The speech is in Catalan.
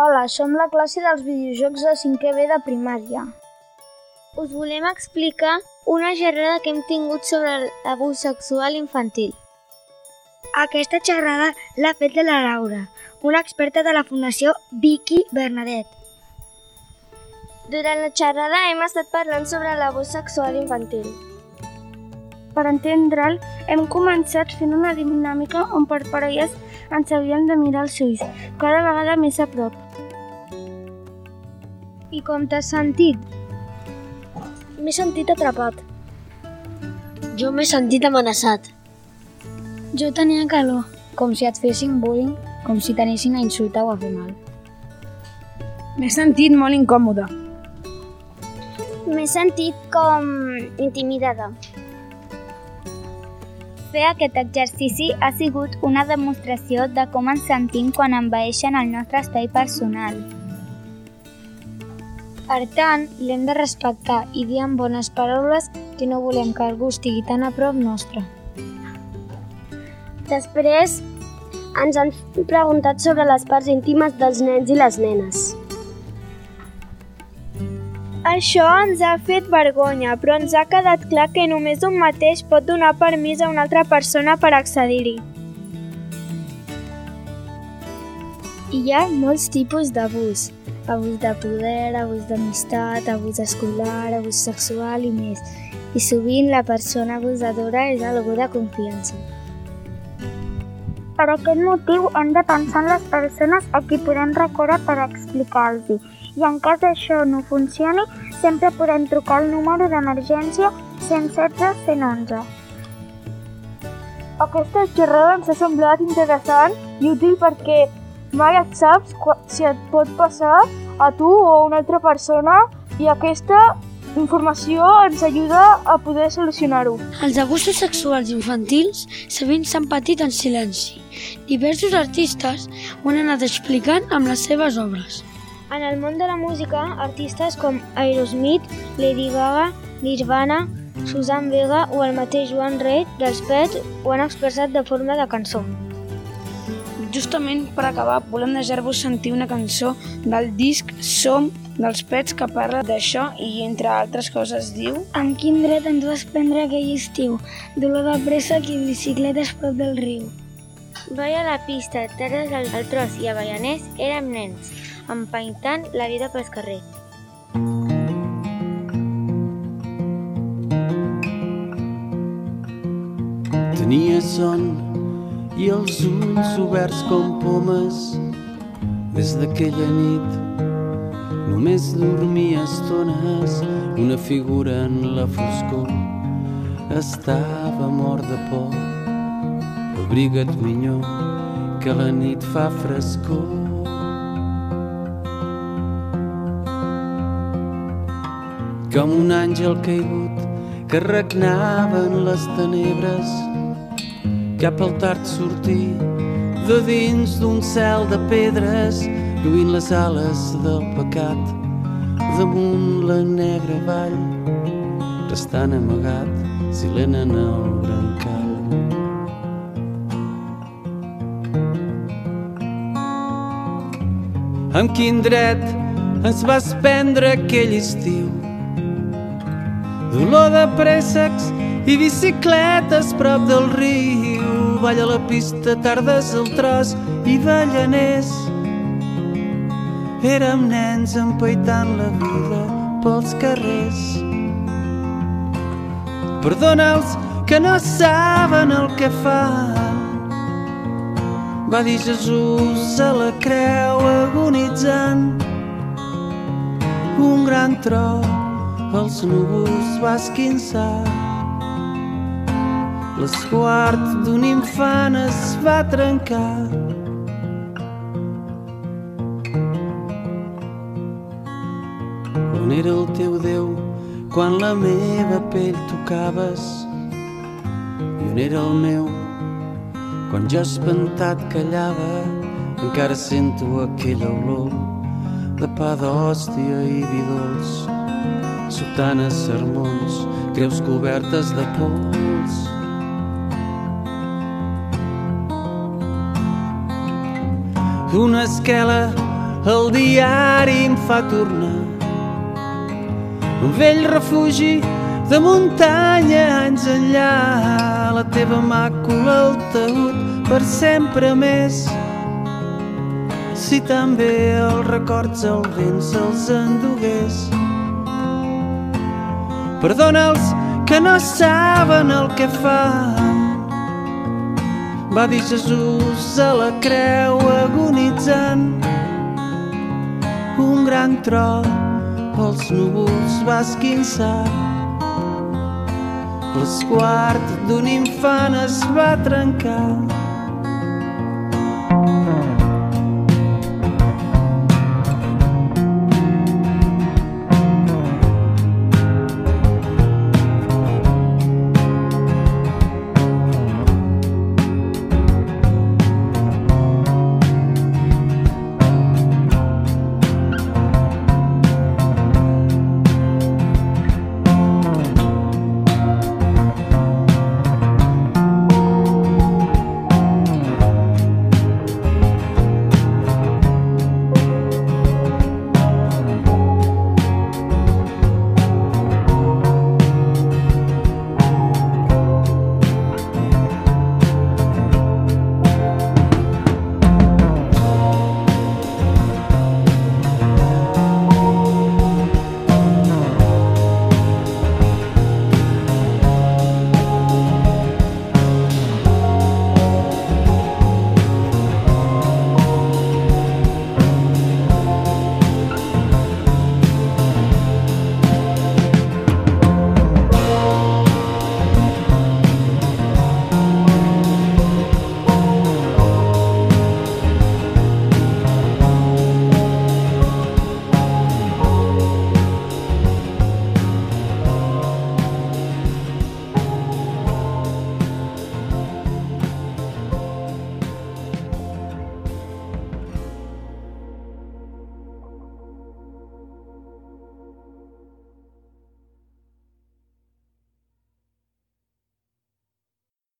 Hola, som la classe dels videojocs de 5è B de primària. Us volem explicar una xerrada que hem tingut sobre l'abús sexual infantil. Aquesta xerrada l'ha fet de la Laura, una experta de la Fundació Vicky Bernadet. Durant la xerrada hem estat parlant sobre l'abús sexual infantil. Per entendre'l, hem començat fent una dinàmica on per parelles ens havíem de mirar els ulls, cada vegada més a prop. I com t'has sentit? M'he sentit atrapat. Jo m'he sentit amenaçat. Jo tenia calor. Com si et fessin bullying, com si t'anessin a insultar o a fer mal. M'he sentit molt incòmode. M'he sentit com intimidada. Fer aquest exercici ha sigut una demostració de com ens sentim quan envaeixen el nostre espai personal. Per tant, l'hem de respectar i dir amb bones paraules que no volem que algú estigui tan a prop nostre. Després, ens han preguntat sobre les parts íntimes dels nens i les nenes. Això ens ha fet vergonya, però ens ha quedat clar que només un mateix pot donar permís a una altra persona per accedir-hi. Hi ha molts tipus d'abús. Abús de poder, abús d'amistat, abús escolar, abús sexual i més. I sovint la persona abusadora és algú de confiança. Per aquest motiu hem de pensar en les persones a qui podem recórrer per explicar-los i en cas d'això no funcioni, sempre podem trucar al número d'emergència 116 111. Aquesta xerrada ens ha semblat interessant i útil perquè mai et saps si et pot passar a tu o a una altra persona i aquesta informació ens ajuda a poder solucionar-ho. Els abusos sexuals infantils sovint s'han patit en silenci. Diversos artistes ho han anat explicant amb les seves obres. En el món de la música, artistes com Aerosmith, Lady Gaga, Nirvana, Susan Vega o el mateix Joan Reid dels Pets ho han expressat de forma de cançó. Justament per acabar, volem deixar-vos sentir una cançó del disc Som dels Pets que parla d'això i, entre altres coses, diu Amb quin dret ens vas prendre aquell estiu? Dolor de pressa i bicicletes prop del riu. Vaig a la pista, terres al, tros i a Baianès érem nens, empaitant la vida pels carrers. Tenia son i els ulls oberts com pomes. Des d'aquella nit només dormia estones. Una figura en la foscor estava mort de por. Abriga't minyó que la nit fa frescor com un àngel caigut que regnava en les tenebres cap al tard sortir de dins d'un cel de pedres lluint les ales del pecat damunt la negra vall restant amagat silent en el brancall amb quin dret ens vas prendre aquell estiu dolor de préssecs i bicicletes prop del riu. Balla la pista tardes al tros i ballaners érem nens empaitant la vida pels carrers. Perdona'ls que no saben el que fan. Va dir Jesús a la creu agonitzant. Un gran tro els núvols va esquinçar. L'esquart d'un infant es va trencar. On era el teu Déu quan la meva pell tocaves? I on era el meu quan jo espantat callava? Encara sento aquella olor de pa d'hòstia i vi dolç sotanes, sermons, creus cobertes de pols. Una esquela el diari em fa tornar. Un vell refugi de muntanya anys enllà. La teva màcula el taüt per sempre més. Si també els records el vent se'ls endugués perdona'ls que no saben el que fan. Va dir Jesús a la creu agonitzant. Un gran tro pels núvols va esquinçar. L'esquart d'un infant es va trencar